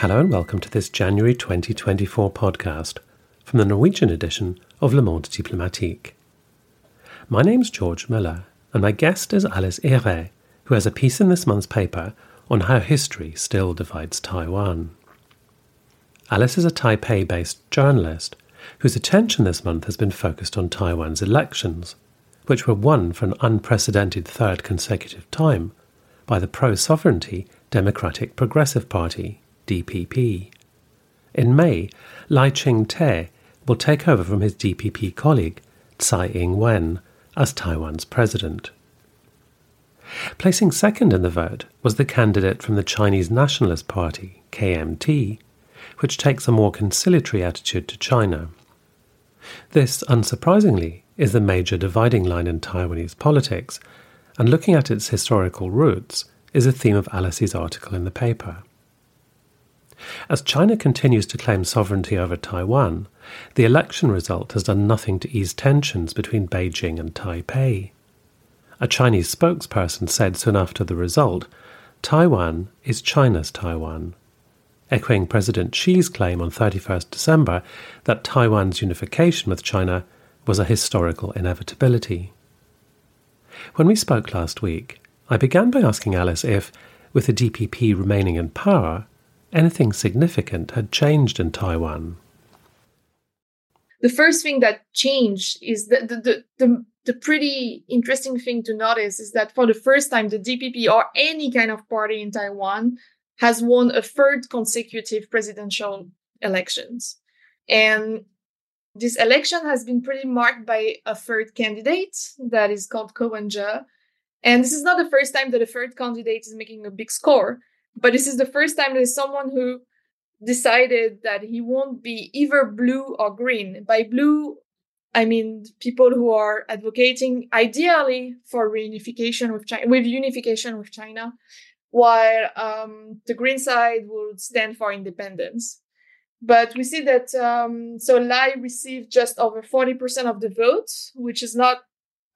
Hello and welcome to this January 2024 podcast from the Norwegian edition of Le Monde Diplomatique. My name's George Miller, and my guest is Alice Hérait, who has a piece in this month's paper on how history still divides Taiwan. Alice is a Taipei based journalist whose attention this month has been focused on Taiwan's elections, which were won for an unprecedented third consecutive time by the pro sovereignty Democratic Progressive Party DPP. In May, Lai Ching-te will take over from his DPP colleague, Tsai Ing-wen, as Taiwan's president. Placing second in the vote was the candidate from the Chinese Nationalist Party, KMT, which takes a more conciliatory attitude to China. This, unsurprisingly, is the major dividing line in Taiwanese politics, and looking at its historical roots is a theme of Alice's article in the paper. As China continues to claim sovereignty over Taiwan, the election result has done nothing to ease tensions between Beijing and Taipei. A Chinese spokesperson said soon after the result Taiwan is China's Taiwan, echoing President Xi's claim on 31st December that Taiwan's unification with China was a historical inevitability. When we spoke last week, I began by asking Alice if, with the DPP remaining in power, anything significant had changed in Taiwan. The first thing that changed is that the, the, the, the pretty interesting thing to notice is that for the first time, the DPP or any kind of party in Taiwan has won a third consecutive presidential elections. And this election has been pretty marked by a third candidate that is called Ko Wen-je. And this is not the first time that a third candidate is making a big score. But this is the first time there's someone who decided that he won't be either blue or green. By blue, I mean people who are advocating ideally for reunification with China, with unification with China, while um, the green side would stand for independence. But we see that um, so Lai received just over 40% of the vote, which is not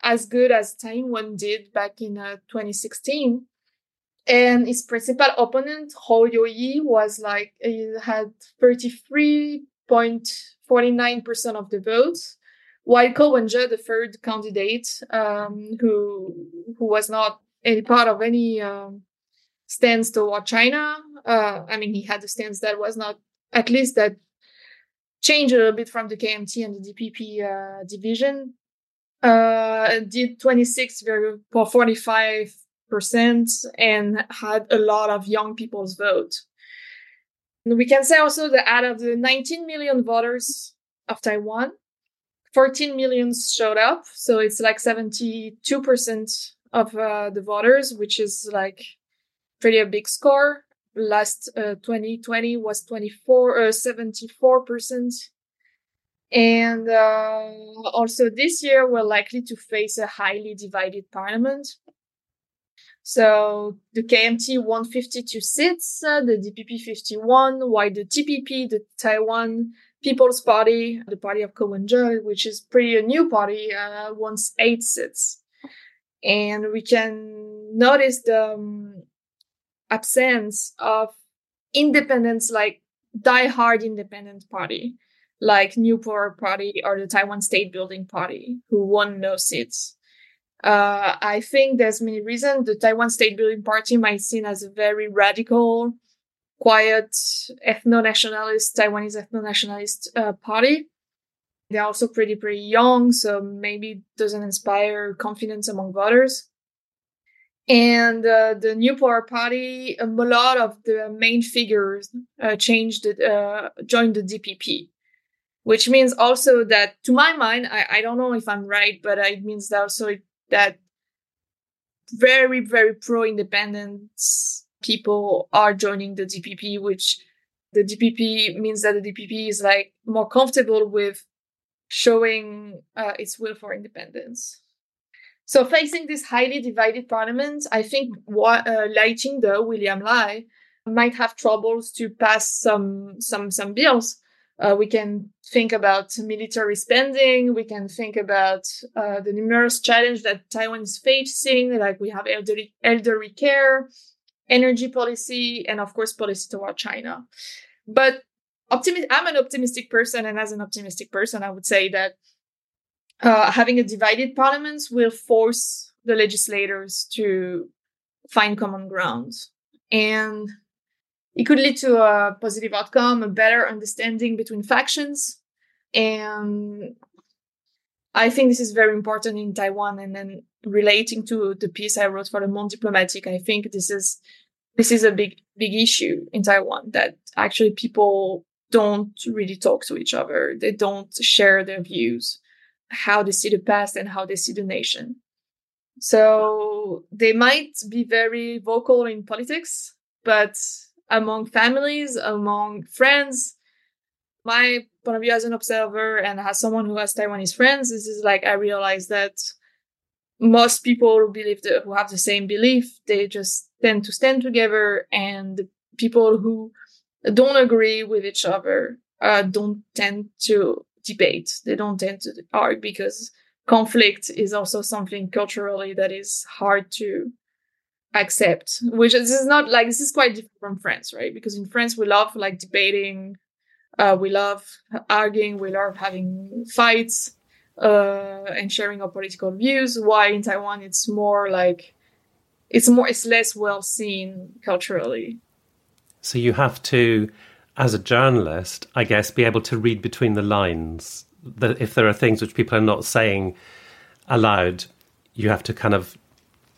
as good as Tsai Ing-wen did back in uh, 2016 and his principal opponent Hou Yu-ih was like he had 33.49% of the votes while Ko Wen-je, the third candidate um, who who was not any part of any um, stance toward China uh, I mean he had a stance that was not at least that changed a little bit from the KMT and the DPP uh, division uh, did 26 for 45 percent and had a lot of young people's vote. And we can say also that out of the 19 million voters of Taiwan, 14 million showed up. So it's like 72% of uh, the voters, which is like pretty a big score. Last uh, 2020 was 24, uh, 74%. And uh, also this year, we're likely to face a highly divided parliament. So the KMT won 52 seats, uh, the DPP 51, while the TPP, the Taiwan People's Party, the party of Ko Wen-je, which is pretty a new party, uh, wants eight seats. And we can notice the um, absence of independents like die-hard independent party, like New Power Party or the Taiwan State Building Party, who won no seats. Uh, I think there's many reasons. The Taiwan State Building Party might seen as a very radical, quiet, ethno-nationalist, Taiwanese ethno-nationalist uh, party. They're also pretty, pretty young, so maybe doesn't inspire confidence among voters. And uh, the New Power Party, a lot of the main figures uh, changed, uh, joined the DPP which means also that to my mind I, I don't know if i'm right but it means that also it that very, very pro independence people are joining the DPP, which the DPP means that the DPP is like more comfortable with showing uh, its will for independence. So facing this highly divided parliament, I think what, uh, Lai Ching-te, William Lai, might have troubles to pass some some some bills uh, we can think about military spending. We can think about uh, the numerous challenges that Taiwan is facing, like we have elderly, elderly care energy policy, and of course, policy toward China. But optimi- I'm an optimistic person, and as an optimistic person, I would say that uh, having a divided parliament will force the legislators to find common ground. And it could lead to a positive outcome, a better understanding between factions. And I think this is very important in Taiwan. And then relating to the piece I wrote for the Monde Diplomatique, I think this is this is a big big issue in Taiwan that actually people don't really talk to each other. They don't share their views, how they see the past and how they see the nation. So they might be very vocal in politics, but among families, among friends, my point of view as an observer and as someone who has Taiwanese friends, this is like I realize that most people who believe who have the same belief, they just tend to stand together, and people who don't agree with each other uh, don't tend to debate. They don't tend to argue because conflict is also something culturally that is hard to accept which is, is not like this is quite different from france right? Because in france we love like debating uh, we love arguing we love having fights uh, and sharing our political views. Why in taiwan it's more like it's more it's less well seen culturally. So you have to as a journalist i guess be able to read between the lines. That if there are things which people are not saying aloud, you have to kind of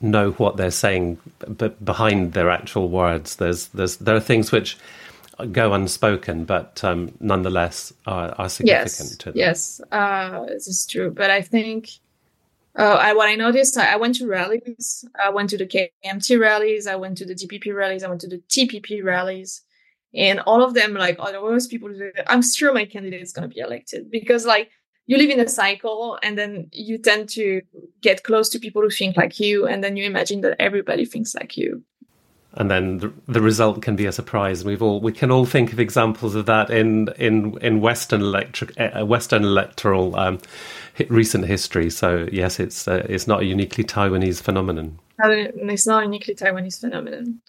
know what they're saying but behind their actual words. There's there's there are things which go unspoken, but um, nonetheless are, are significant yes, to them. Yes, uh, this is true. But I think uh, I, what I noticed, I, I went to rallies. I went to the KMT rallies. I went to the DPP rallies. I went to the TPP rallies and all of them like are those people i'm sure my candidate is going to be elected because like you live in a cycle and then you tend to get close to people who think like you and then you imagine that everybody thinks like you. And then the, the result can be a surprise. We've all we can all think of examples of that in in in western electric uh, western electoral um, recent history. So yes it's uh, it's not a uniquely taiwanese phenomenon. It's not a uniquely taiwanese phenomenon.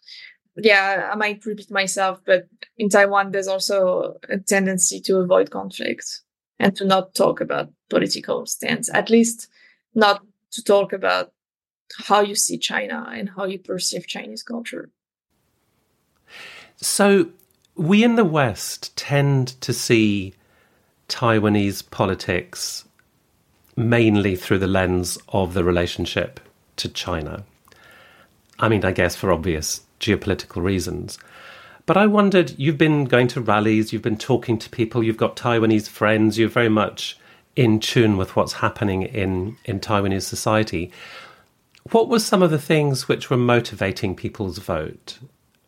Yeah, I might repeat myself, but in Taiwan, there's also a tendency to avoid conflict and to not talk about political stance, at least not to talk about how you see China and how you perceive Chinese culture. So, we in the West tend to see Taiwanese politics mainly through the lens of the relationship to China. I mean, I guess for obvious geopolitical reasons. But I wondered, you've been going to rallies, you've been talking to people, you've got Taiwanese friends, you're very much in tune with what's happening in, in Taiwanese society. What were some of the things which were motivating people's vote?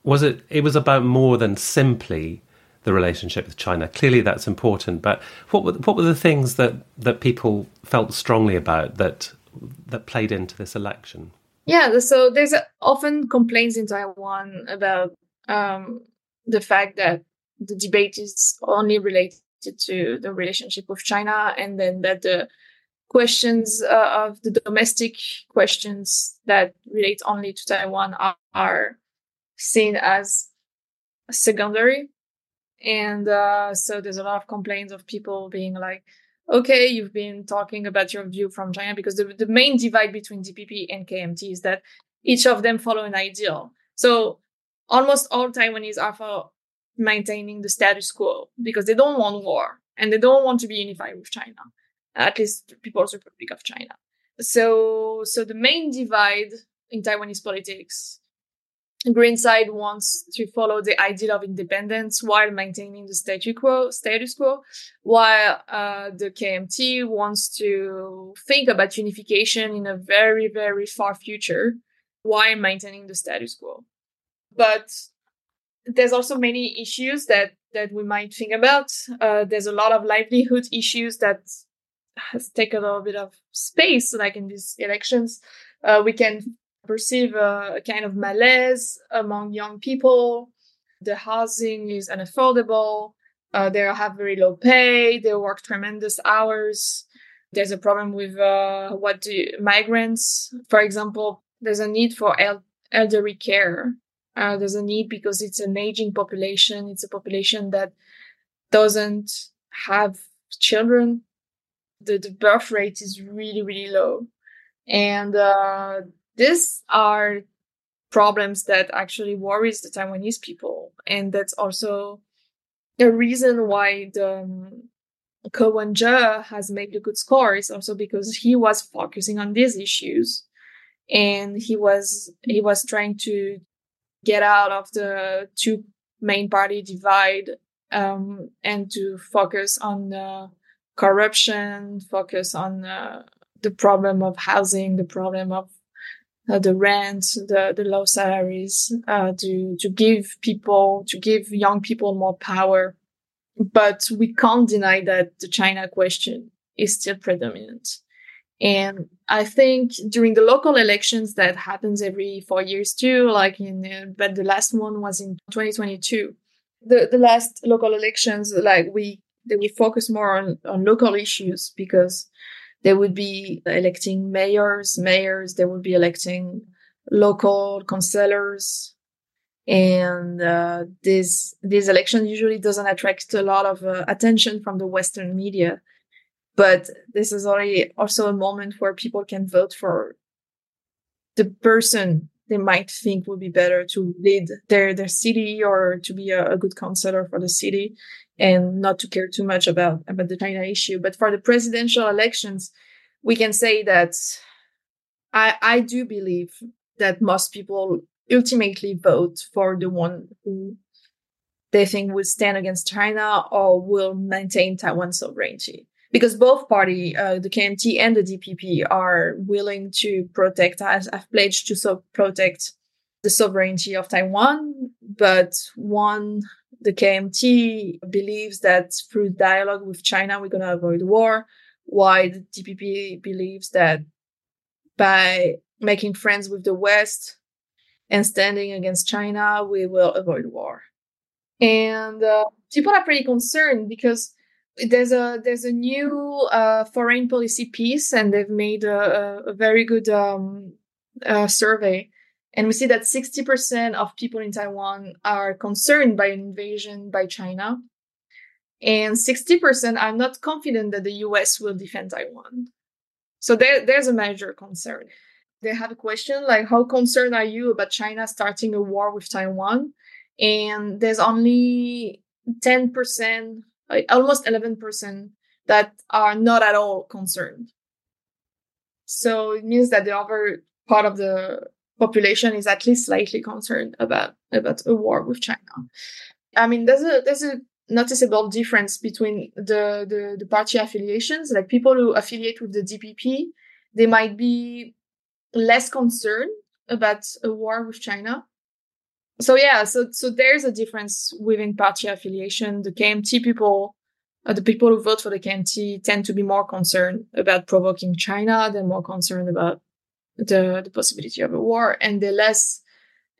Was it it was about more than simply the relationship with China? Clearly that's important, but what were what were the things that, that people felt strongly about that that played into this election? Yeah, so there's often complaints in Taiwan about um, the fact that the debate is only related to the relationship with China, and then that the questions uh, of the domestic questions that relate only to Taiwan are, are seen as secondary. And uh, so there's a lot of complaints of people being like, okay, you've been talking about your view from China because the, the main divide between DPP and KMT is that each of them follow an ideal. So almost all Taiwanese are for maintaining the status quo because they don't want war and they don't want to be unified with China, at least People's Republic of China. So, so the main divide in Taiwanese politics Green side wants to follow the ideal of independence while maintaining the status quo, status quo, while uh, the KMT wants to think about unification in a very, very far future while maintaining the status quo. But there's also many issues that that we might think about. Uh, there's a lot of livelihood issues that has taken a little bit of space, like in these elections. Uh, we can perceive a, kind of malaise among young people. The housing is unaffordable. Uh, they have very low pay. They work tremendous hours. There's a problem with uh, what do migrants, for example, there's a need for el- elderly care Uh, there's a need because it's an aging population. It's a population that doesn't have children. The, the birth rate is really, really low. And uh, these are problems that actually worries the Taiwanese people. And that's also the reason why the um, Wen-je has made a good score is also because he was focusing on these issues and he was he was trying to get out of the two main party divide um, and to focus on uh, corruption, focus on uh, the problem of housing, the problem of uh, the rent, the, the low salaries, uh, to, to give people, to give young people more power. But we can't deny that the China question is still predominant. And I think during the local elections that happens every four years too, like in, uh, but the last one was in 2022. The, the last local elections, like we, they we focus more on, on local issues because they would be electing mayors, mayors, they would be electing local councillors. And, uh, this, this election usually doesn't attract a lot of uh, attention from the Western media but this is already also a moment where people can vote for the person they might think would be better to lead their their city or to be a, a, good counselor for the city and not to care too much about about the China issue. But for the presidential elections, we can say that I I do believe that most people ultimately vote for the one who they think will stand against China or will maintain Taiwan's sovereignty because both party, uh, the KMT and the DPP, are willing to protect, has have pledged to so protect the sovereignty of Taiwan. But one, the KMT believes that through dialogue with China, we're going to avoid war. While the DPP believes that by making friends with the West and standing against China, we will avoid war. And uh, people are pretty concerned because there's a there's a new uh, foreign policy piece, and they've made a, a very good um, uh, survey, and we see that 60% of people in Taiwan are concerned by an invasion by China, and 60% are not confident that the U.S. will defend Taiwan. So there, there's a major concern. They have a question like, how concerned are you about China starting a war with Taiwan? And there's only 10% like almost 11% that are not at all concerned. So it means that the other part of the population is at least slightly concerned about about a war with China. I mean, there's a there's a noticeable difference between the, the the party affiliations. Like people who affiliate with the DPP, they might be less concerned about a war with China, so yeah, so so there's a difference within party affiliation. The KMT people, uh, the people who vote for the KMT, tend to be more concerned about provoking China. They're more concerned about the the possibility of a war, and they're less,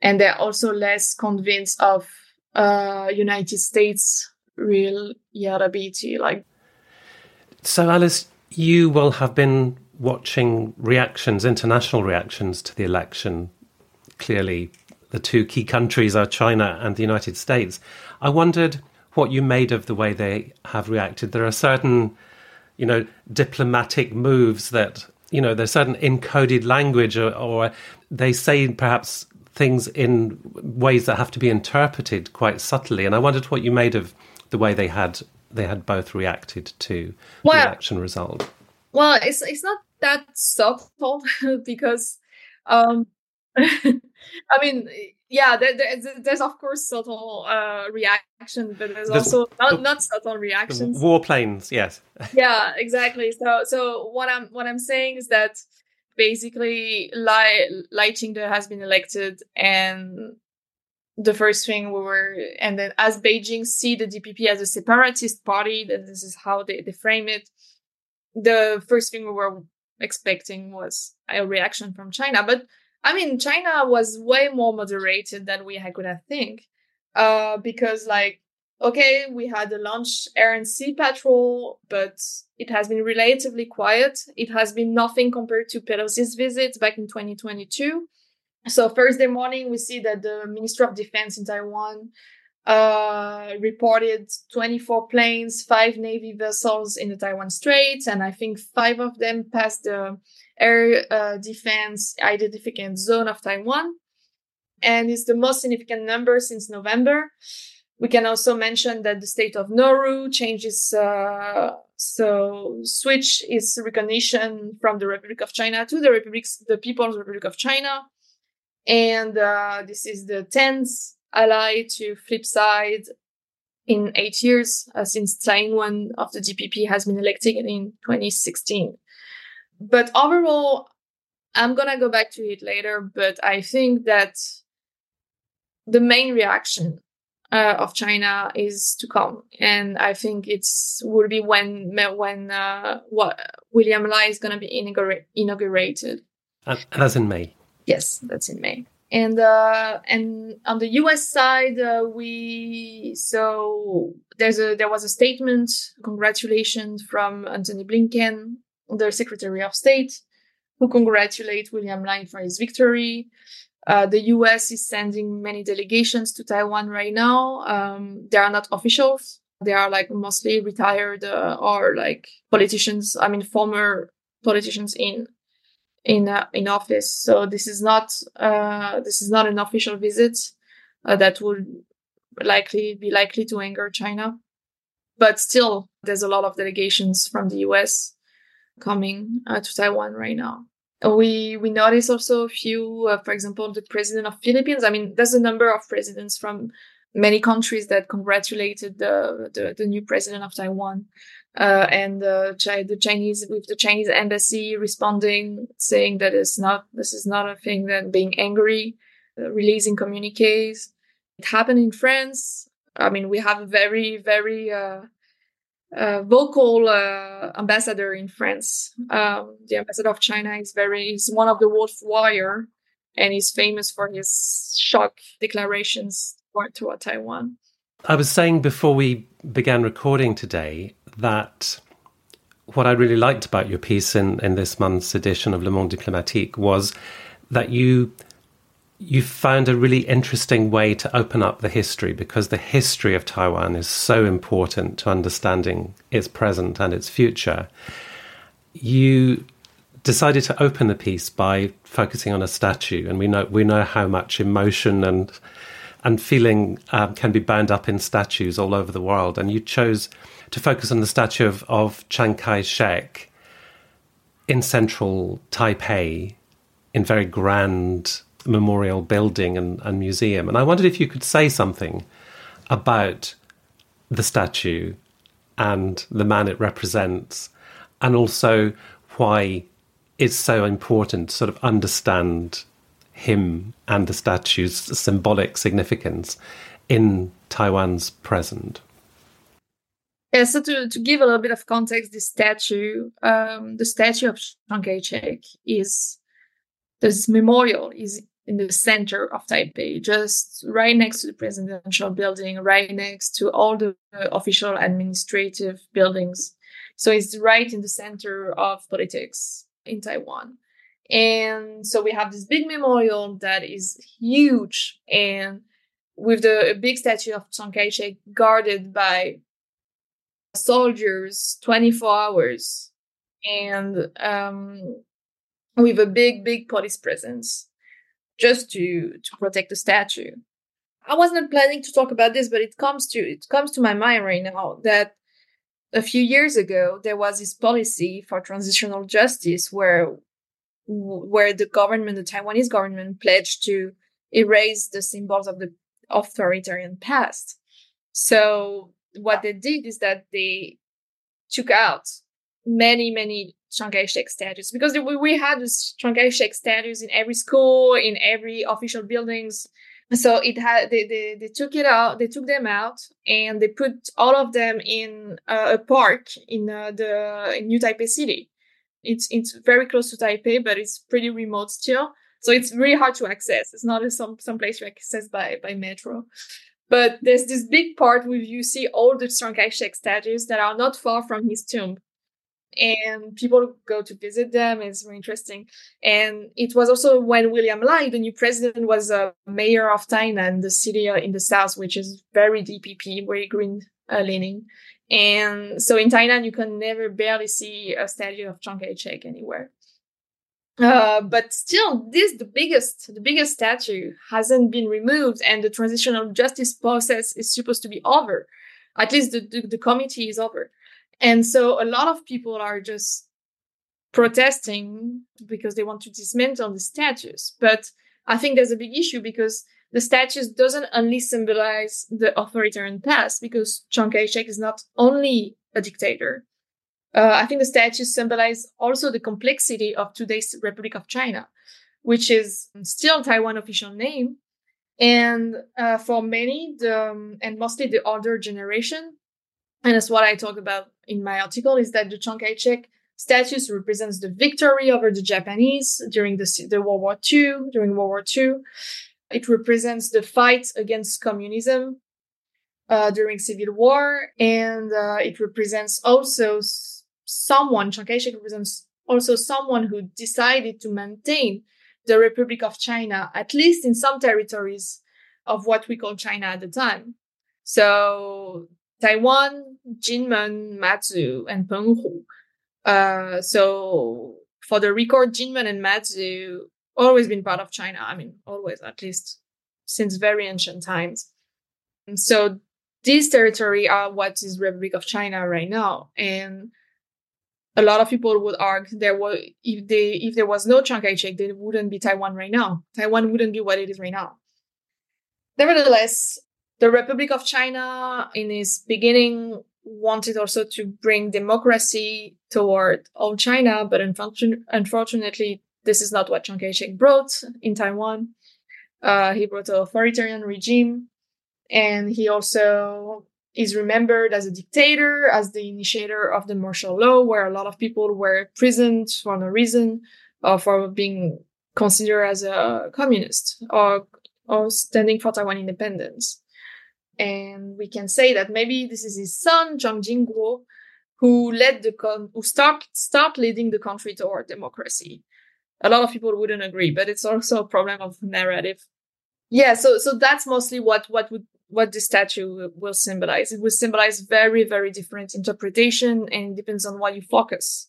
and they're also less convinced of uh, United States real ability. Like, so Alice, you will have been watching reactions, international reactions to the election, clearly the two key countries are China and the United States. I wondered what you made of the way they have reacted. There are certain, you know, diplomatic moves that, you know, there's certain encoded language or, or they say perhaps things in ways that have to be interpreted quite subtly. And I wondered what you made of the way they had they had both reacted to well, the election result. Well, it's it's not that subtle because um I mean, yeah, there, there's, there's, of course subtle uh, reaction, but there's, there's also not, not subtle reactions. Warplanes, yes. yeah, exactly. So, so what I'm what I'm saying is that basically, Lai Lai Ching-te has been elected, and the first thing we were, and then as Beijing see the DPP as a separatist party, that this is how they, they frame it. The first thing we were expecting was a reaction from China, but I mean, China was way more moderated than we could have think. Uh, because like, okay, we had a launch air and sea patrol, but it has been relatively quiet. It has been nothing compared to Pelosi's visits back in 2022. So Thursday morning, we see that the Ministry of Defense in Taiwan uh, reported 24 planes, five Navy vessels in the Taiwan Straits, and I think five of them passed the air uh, defense identification zone of Taiwan. And it's the most significant number since November. We can also mention that the state of Nauru changes, uh, so switch its recognition from the Republic of China to the Republic, the People's Republic of China. And uh, this is the 10th ally to flip side in eight years uh, since Tsai Ing-wen of the DPP has been elected in 2016. But overall, I'm gonna go back to it later, but I think that the main reaction uh, of China is to come, and I think it's will be when when uh, what William Lai is gonna be inaugurated. And that's in May. Yes, that's in May and uh, and on the U.S. side, uh, we so there's a there was a statement, congratulations from Antony Blinken, the Secretary of State, who congratulate William Lai for his victory. Uh, the U.S. is sending many delegations to Taiwan right now. Um, they are not officials; they are like mostly retired uh, or like politicians. I mean, former politicians in in uh, in office. So this is not uh, this is not an official visit uh, that would likely be likely to anger China. But still, there's a lot of delegations from the U.S. coming uh, to Taiwan right now. We we notice also a few, uh, for example, the president of Philippines. I mean, there's a number of presidents from many countries that congratulated the, the, the new president of Taiwan uh, and uh, the Chinese with the Chinese embassy responding, saying that it's not this is not a thing that being angry, uh, releasing communiques. It happened in France. I mean, we have a very very uh, vocal uh, ambassador in France. Um, the ambassador of China is very is one of the Wolf Warrior, and he's famous for his shock declarations toward Taiwan. I was saying before we began recording today that what I really liked about your piece in, in this month's edition of Le Monde Diplomatique was that you you found a really interesting way to open up the history because the history of Taiwan is so important to understanding its present and its future. You decided to open the piece by focusing on a statue, and we know we know how much emotion and and feeling um, can be bound up in statues all over the world. And you chose to focus on the statue of, of Chiang Kai shek in central Taipei in very grand memorial building and, and museum. And I wondered if you could say something about the statue and the man it represents, and also why it's so important to sort of understand him and the statue's symbolic significance in Taiwan's present. Yeah, so to, to give a little bit of context, this statue, um, the statue of Chiang Kai-shek is this memorial is in the center of Taipei, just right next to the presidential building, right next to all the official administrative buildings. So it's right in the center of politics in Taiwan. And so we have this big memorial that is huge and with the big statue of Chiang Kai-shek guarded by soldiers 24 hours and um, with a big, big police presence just to, to protect the statue. I was not planning to talk about this, but it comes to it comes to my mind right now that a few years ago there was this policy for transitional justice where where the government, the Taiwanese government, pledged to erase the symbols of the authoritarian past. So what they did is that they took out many, many Chiang Kai-shek statues because we had this Chiang Kai-shek statues in every school, in every official buildings. So it had they, they they took it out, they took them out, and they put all of them in uh, a park in uh, the in New Taipei City. It's it's very close to Taipei, but it's pretty remote still. So it's really hard to access. It's not some some place you access by by metro. But there's this big part where you see all the Chiang Kai-shek statues that are not far from his tomb. And people go to visit them. It's very interesting. And it was also when William Lai, the new president, was a mayor of Tainan, the city in the south, which is very DPP, very green uh, leaning. And so in Tainan, you can never barely see a statue of Chiang Kai-shek anywhere. Uh, but still, this the biggest the biggest statue hasn't been removed, and the transitional justice process is supposed to be over. At least the, the, the committee is over, and so a lot of people are just protesting because they want to dismantle the statues. But I think there's a big issue because the statues doesn't only symbolize the authoritarian past, because Chiang Kai-shek is not only a dictator uh, I think the statues symbolize also the complexity of today's Republic of China, which is still Taiwan official name. And uh, for many, the, um, and mostly the older generation, and that's what I talk about in my article, is that the Chiang Kai-shek statues represents the victory over the Japanese during the, the World War II, during World War II. It represents the fight against communism uh, during civil war, and uh, it represents also someone, Chiang Kai-shek represents also someone who decided to maintain the Republic of China, at least in some territories of what we call China at the time. So Taiwan, Jinmen, Matsu, and Penghu. Uh, so for the record, Jinmen and Matsu always been part of China. I mean, always, at least since very ancient times. And so these territory are what is Republic of China right now. And a lot of people would argue there was if they if there was no Chiang Kai-shek, there wouldn't be Taiwan right now. Taiwan wouldn't be what it is right now. Nevertheless, the Republic of China in its beginning wanted also to bring democracy toward all China, but unfortunately, unfortunately this is not what Chiang Kai-shek brought in Taiwan. Uh, he brought an authoritarian regime, and he also is remembered as a dictator, as the initiator of the martial law, where a lot of people were imprisoned for no reason, or for being considered as a communist or or standing for Taiwan independence. And we can say that maybe this is his son, Jiang Jingguo, who led the con- who start start leading the country toward democracy. A lot of people wouldn't agree, but it's also a problem of narrative. Yeah, so so that's mostly what what would what the statue will symbolize. It will symbolize very, very different interpretation and depends on what you focus.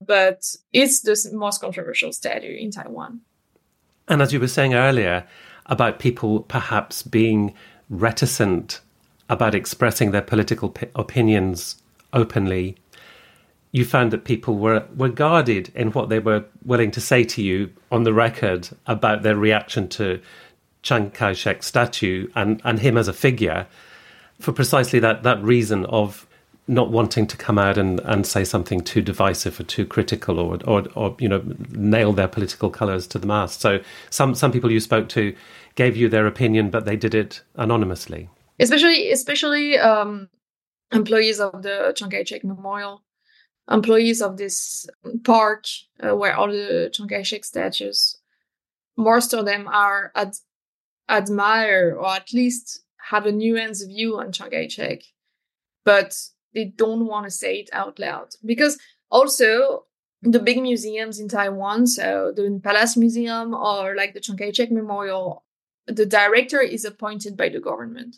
But it's the most controversial statue in Taiwan. And as you were saying earlier about people perhaps being reticent about expressing their political p- opinions openly, you found that people were, were guarded in what they were willing to say to you on the record about their reaction to Chiang Kai shek statue and, and him as a figure for precisely that, that reason of not wanting to come out and, and say something too divisive or too critical or, or, or you know nail their political colours to the mast. So some some people you spoke to gave you their opinion, but they did it anonymously. Especially especially um, employees of the Chiang Kai-shek Memorial, employees of this park uh, where all the Chiang Kai-shek statues. Most of them are at admire or at least have a nuanced view on Chiang Kai-shek, but they don't want to say it out loud because also the big museums in Taiwan, so the Palace Museum or like the Chiang Kai-shek Memorial, the director is appointed by the government.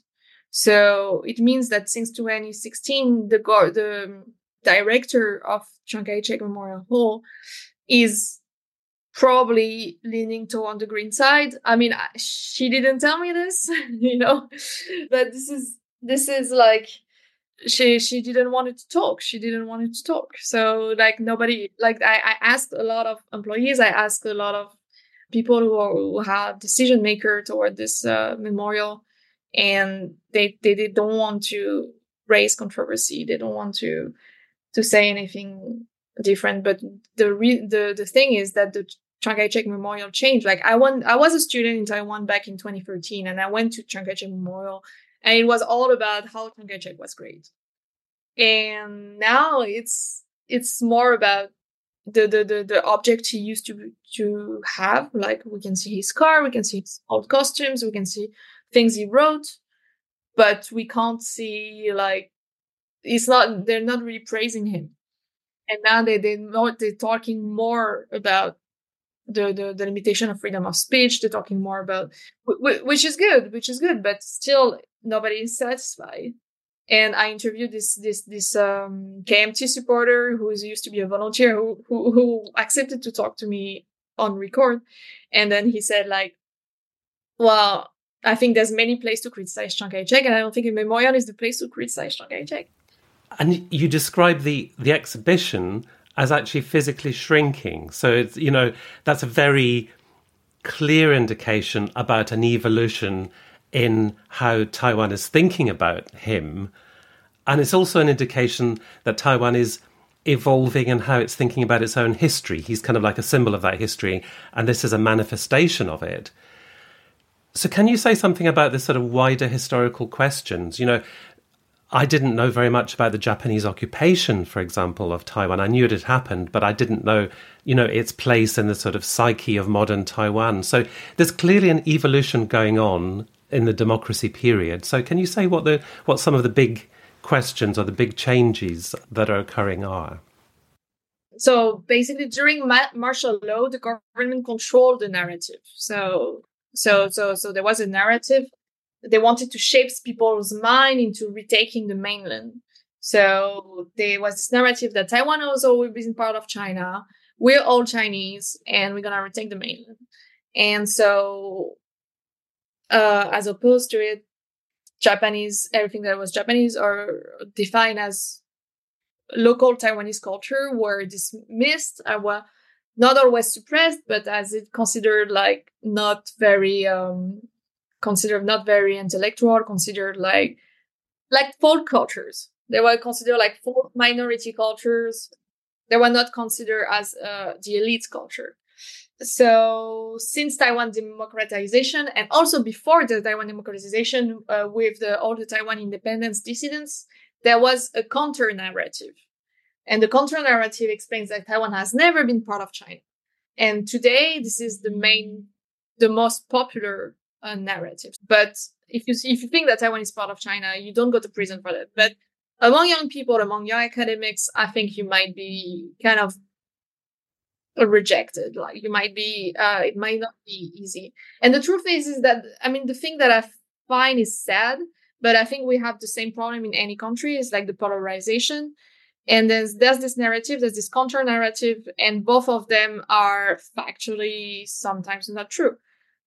So it means that since 2016, the go- the director of Chiang Kai-shek Memorial Hall is probably leaning toward the green side. I mean, she didn't tell me this, you know, but this is this is like she she didn't want to talk. She didn't want to talk. So like nobody like I, I asked a lot of employees. I asked a lot of people who, are, who have decision maker toward this uh, memorial, and they, they they don't want to raise controversy. They don't want to to say anything different. But the re- the the thing is that the Chiang Kai-shek Memorial changed. Like I went, I was a student in Taiwan back in 2013, and I went to Chiang Kai-shek Memorial, and it was all about how Kai-shek was great. And now it's it's more about the, the the the object he used to to have. Like we can see his car, we can see his old costumes, we can see things he wrote, but we can't see like it's not. They're not really praising him. and now they they know they're talking more about the, the the limitation of freedom of speech. They're talking more about which is good, which is good, but still nobody is satisfied. And I interviewed this this this um, KMT supporter who used to be a volunteer who, who who accepted to talk to me on record, and then he said like, "Well, I think there's many places to criticize Chiang Kai-shek, and I don't think a Memorial is the place to criticize Chiang Kai-shek." And you describe the the exhibition as actually physically shrinking. So it's you know that's a very clear indication about an evolution in how Taiwan is thinking about him, and it's also an indication that Taiwan is evolving and how it's thinking about its own history. He's kind of like a symbol of that history, and this is a manifestation of it. So, can you say something about this sort of wider historical questions? You know, I didn't know very much about the Japanese occupation, for example, of Taiwan. I knew it had happened, but I didn't know, you know, its place in the sort of psyche of modern Taiwan. So there's clearly an evolution going on in the democracy period. So can you say what the what some of the big questions or the big changes that are occurring are? So basically, during martial law, the government controlled the narrative. So so so so there was a narrative they wanted to shape people's mind into retaking the mainland. So there was this narrative that Taiwan has always part of China. We're all Chinese and we're gonna retake the mainland. And so, uh, as opposed to it, Japanese, everything that was Japanese or defined as local Taiwanese culture were dismissed, uh, were not always suppressed, but as it considered like not very um, considered not very intellectual, considered like like folk cultures. They were considered like folk minority cultures. They were not considered as uh, the elite culture. So since Taiwan democratization and also before the Taiwan democratization uh, with the, all the Taiwan independence dissidents, there was a counter narrative. And the counter narrative explains that Taiwan has never been part of China. And today, this is the main, the most popular uh, narratives. But if you if you think that Taiwan is part of China, you don't go to prison for that. But among young people, among young academics, I think you might be kind of rejected. Like you might be, uh, it might not be easy. And the truth is, is that I mean, the thing that I find is sad, but I think we have the same problem in any country. Is like the polarization. And there's there's this narrative, there's this counter narrative, and both of them are factually sometimes not true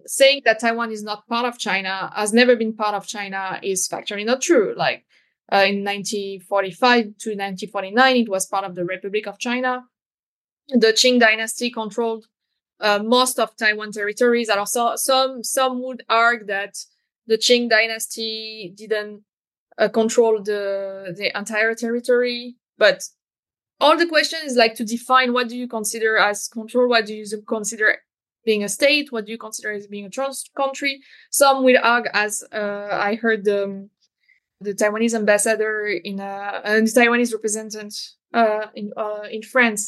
saying that Taiwan is not part of China, has never been part of China, is factually not true. Like uh, in 1945 to 1949, it was part of the Republic of China. The Qing dynasty controlled uh, most of Taiwan territories. And also, some some would argue that the Qing dynasty didn't uh, control the the entire territory, but all the question is like to define what do you consider as control, what do you consider being a state? What do you consider as being a trans country? Some will argue, as uh, I heard the, the Taiwanese ambassador in uh, the Taiwanese representative uh, in uh, in France,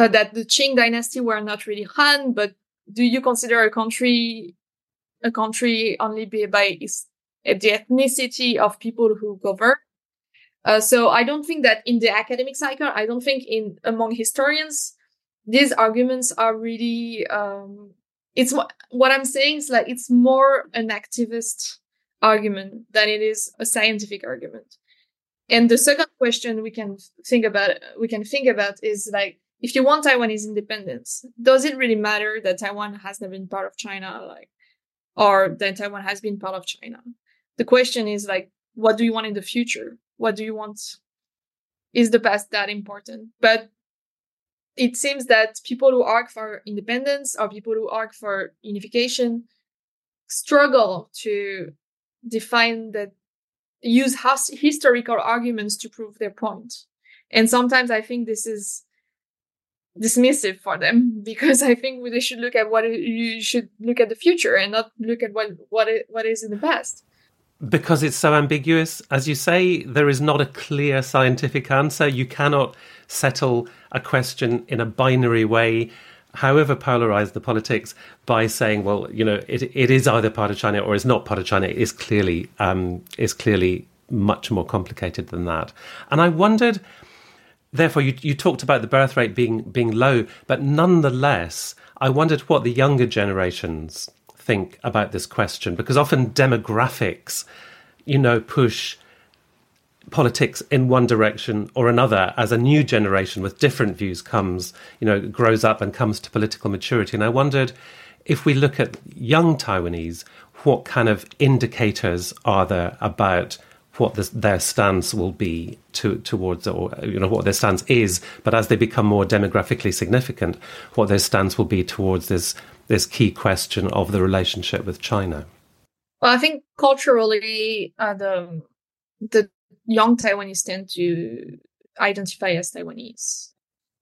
uh, that the Qing dynasty were not really Han, but do you consider a country a country only by its, the ethnicity of people who govern? Uh, so I don't think that in the academic cycle, I don't think in among historians these arguments are really um, it's what i'm saying is like it's more an activist argument than it is a scientific argument. And the second question we can think about we can think about is like if you want taiwanese independence does it really matter that taiwan has never been part of china like or that taiwan has been part of china? The question is like what do you want in the future? What do you want is the past that important? But it seems that people who argue for independence or people who argue for unification struggle to define that use historical arguments to prove their point. And sometimes i think this is dismissive for them because i think they should look at what you should look at the future and not look at what what it, what is in the past. Because it's so ambiguous. As you say there is not a clear scientific answer. You cannot settle a question in a binary way, however polarized the politics, by saying, well, you know, it, it is either part of China or is not part of China, is clearly um, is clearly much more complicated than that. And I wondered therefore, you, you talked about the birth rate being being low, but nonetheless, I wondered what the younger generations think about this question because often demographics, you know, push politics in one direction or another as a new generation with different views comes, you know, grows up and comes to political maturity. And I wondered if we look at young Taiwanese, what kind of indicators are there about what their stance will be to, towards, or you know, what their stance is, but as they become more demographically significant, what their stance will be towards this this key question of the relationship with China. Well, I think culturally, uh, the the young Taiwanese tend to identify as Taiwanese.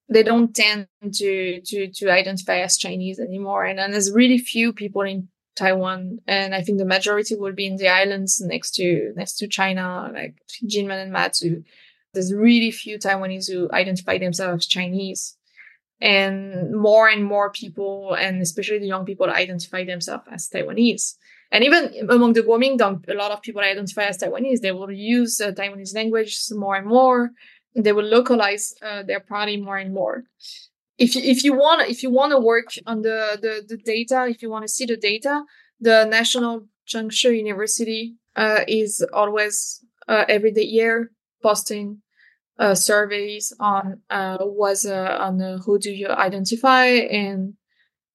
They don't tend to to to identify as Chinese anymore, and, and there's really few people in Taiwan, and I think the majority will be in the islands next to next to China, like Jinmen and Matsu. There's really few Taiwanese who identify themselves as Chinese, and more and more people, and especially the young people, identify themselves as Taiwanese. And even among the Kuomintang, a lot of people identify as Taiwanese. They will use uh, Taiwanese language more and more. They will localize uh, their party more and more if you, if you want if you want to work on the, the the data, if you want to see the data, the National Chengchi University uh, is always uh, every day year posting uh, surveys on uh, was on who do you identify and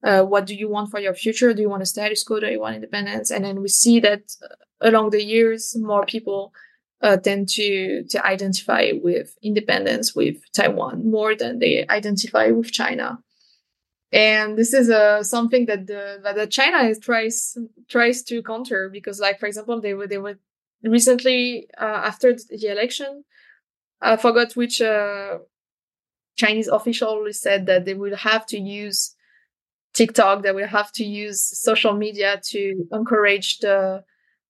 uh, what do you want for your future? Do you want a status quo? Do you want independence? And then we see that uh, along the years, more people uh, tend to to identify with independence with Taiwan more than they identify with China. And this is uh, something that the that China tries tries to counter because, like for example, they were they were recently uh, after the election, I forgot which uh, Chinese official said that they will have to use TikTok, that will have to use social media to encourage the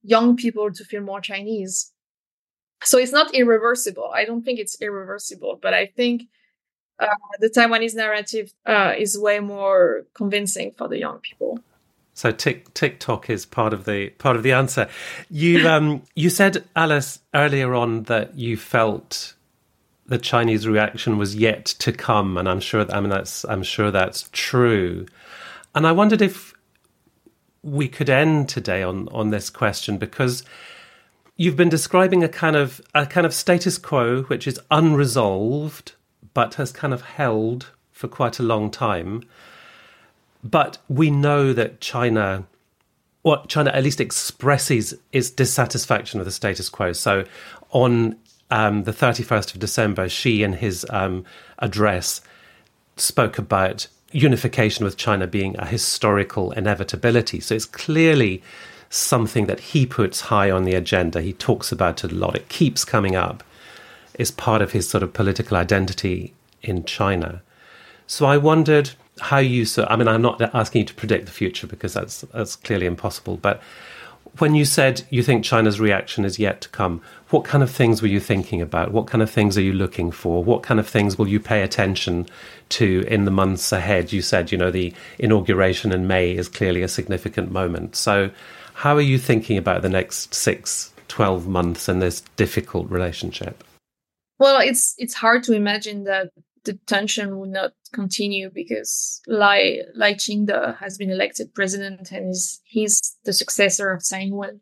young people to feel more Chinese so it's not irreversible. I don't think it's irreversible, but I think uh, the Taiwanese narrative uh, is way more convincing for the young people. So tick, TikTok is part of the part of the answer. You um, you said Alice earlier on that you felt the Chinese reaction was yet to come, and I'm sure I mean that's I'm sure that's true. And I wondered if we could end today on on this question because you've been describing a kind of a kind of status quo which is unresolved but has kind of held for quite a long time. But we know that China what China at least expresses is dissatisfaction with the status quo. So on um, the 31st of December, Xi in his um, address spoke about unification with China being a historical inevitability. So it's clearly something that he puts high on the agenda. He talks about it a lot. It keeps coming up. It's part of his sort of political identity in China. So I wondered how you. So I mean, I'm not asking you to predict the future because that's that's clearly impossible. But when you said you think China's reaction is yet to come, what kind of things were you thinking about? What kind of things are you looking for? What kind of things will you pay attention to in the months ahead? You said, you know, the inauguration in May is clearly a significant moment. So, how are you thinking about the next six, 12 months in this difficult relationship? Well, it's it's hard to imagine that the tension will not continue because Lai Lai Ching-te has been elected president and is he's the successor of Tsai Ing-wen.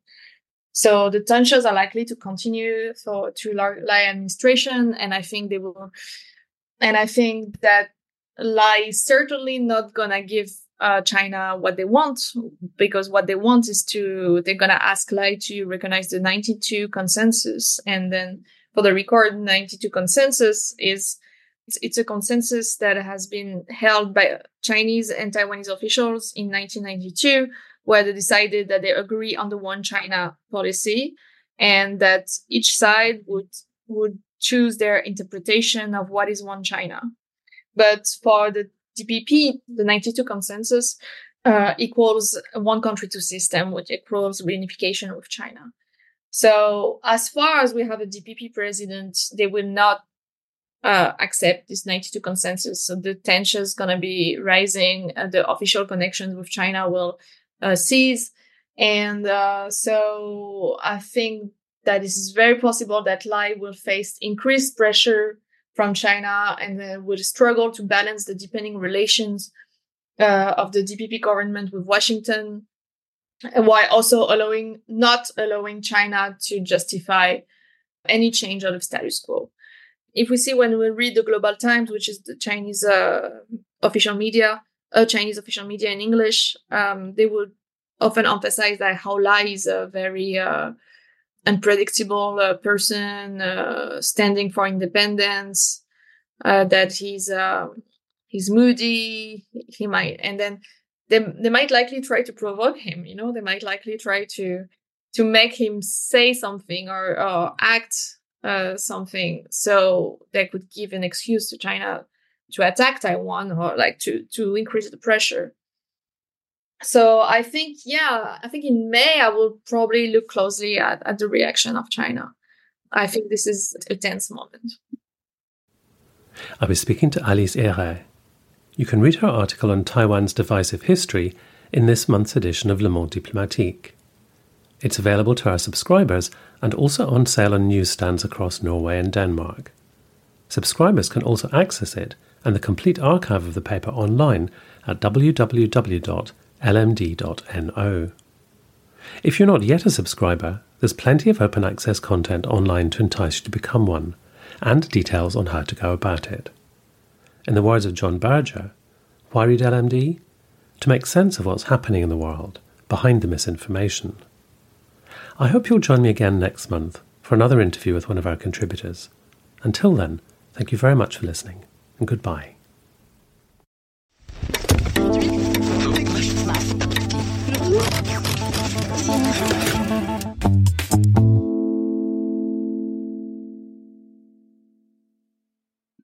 So the tensions are likely to continue for to Lai administration, and I think they will. And I think that Lai is certainly not gonna give uh, China what they want because what they want is to they're gonna ask Lai to recognize the 92 consensus and then for the record 92 consensus is it's, it's a consensus that has been held by Chinese and Taiwanese officials in 1992 where they decided that they agree on the one China policy and that each side would would choose their interpretation of what is one China. But for the DPP, the 92 consensus, uh, equals one country, two system, which equals reunification with China. So as far as we have a DPP president, they will not uh, accept this 92 consensus. So the tension is going to be rising. Uh, the official connections with China will uh, cease. And uh, so I think that it is very possible that Lai will face increased pressure from China and would struggle to balance the deepening relations uh, of the DPP government with Washington, while also allowing not allowing China to justify any change out of status quo. If we see when we read the Global Times, which is the Chinese uh, official media, uh, Chinese official media in English, um, they would often emphasize that Hao Lai is a very uh, unpredictable uh, person uh, standing for independence uh, that he's uh, he's moody he might and then they, they might likely try to provoke him you know? They might likely try to to make him say something or, or act uh, something so they could give an excuse to china to attack taiwan or like to to increase the pressure so I think, yeah, I think in May I will probably look closely at, at the reaction of China. I think this is a tense moment. I was speaking to Alice Hérait. You can read her article on Taiwan's divisive history in this month's edition of Le Monde Diplomatique. It's available to our subscribers and also on sale on newsstands across Norway and Denmark. Subscribers can also access it and the complete archive of the paper online at www.lmd.no. If you're not yet a subscriber, there's plenty of open access content online to entice you to become one, and details on how to go about it. In the words of John Berger, why read LMD? To make sense of what's happening in the world, behind the misinformation. I hope you'll join me again next month for another interview with one of our contributors. Until then, thank you very much for listening, and goodbye.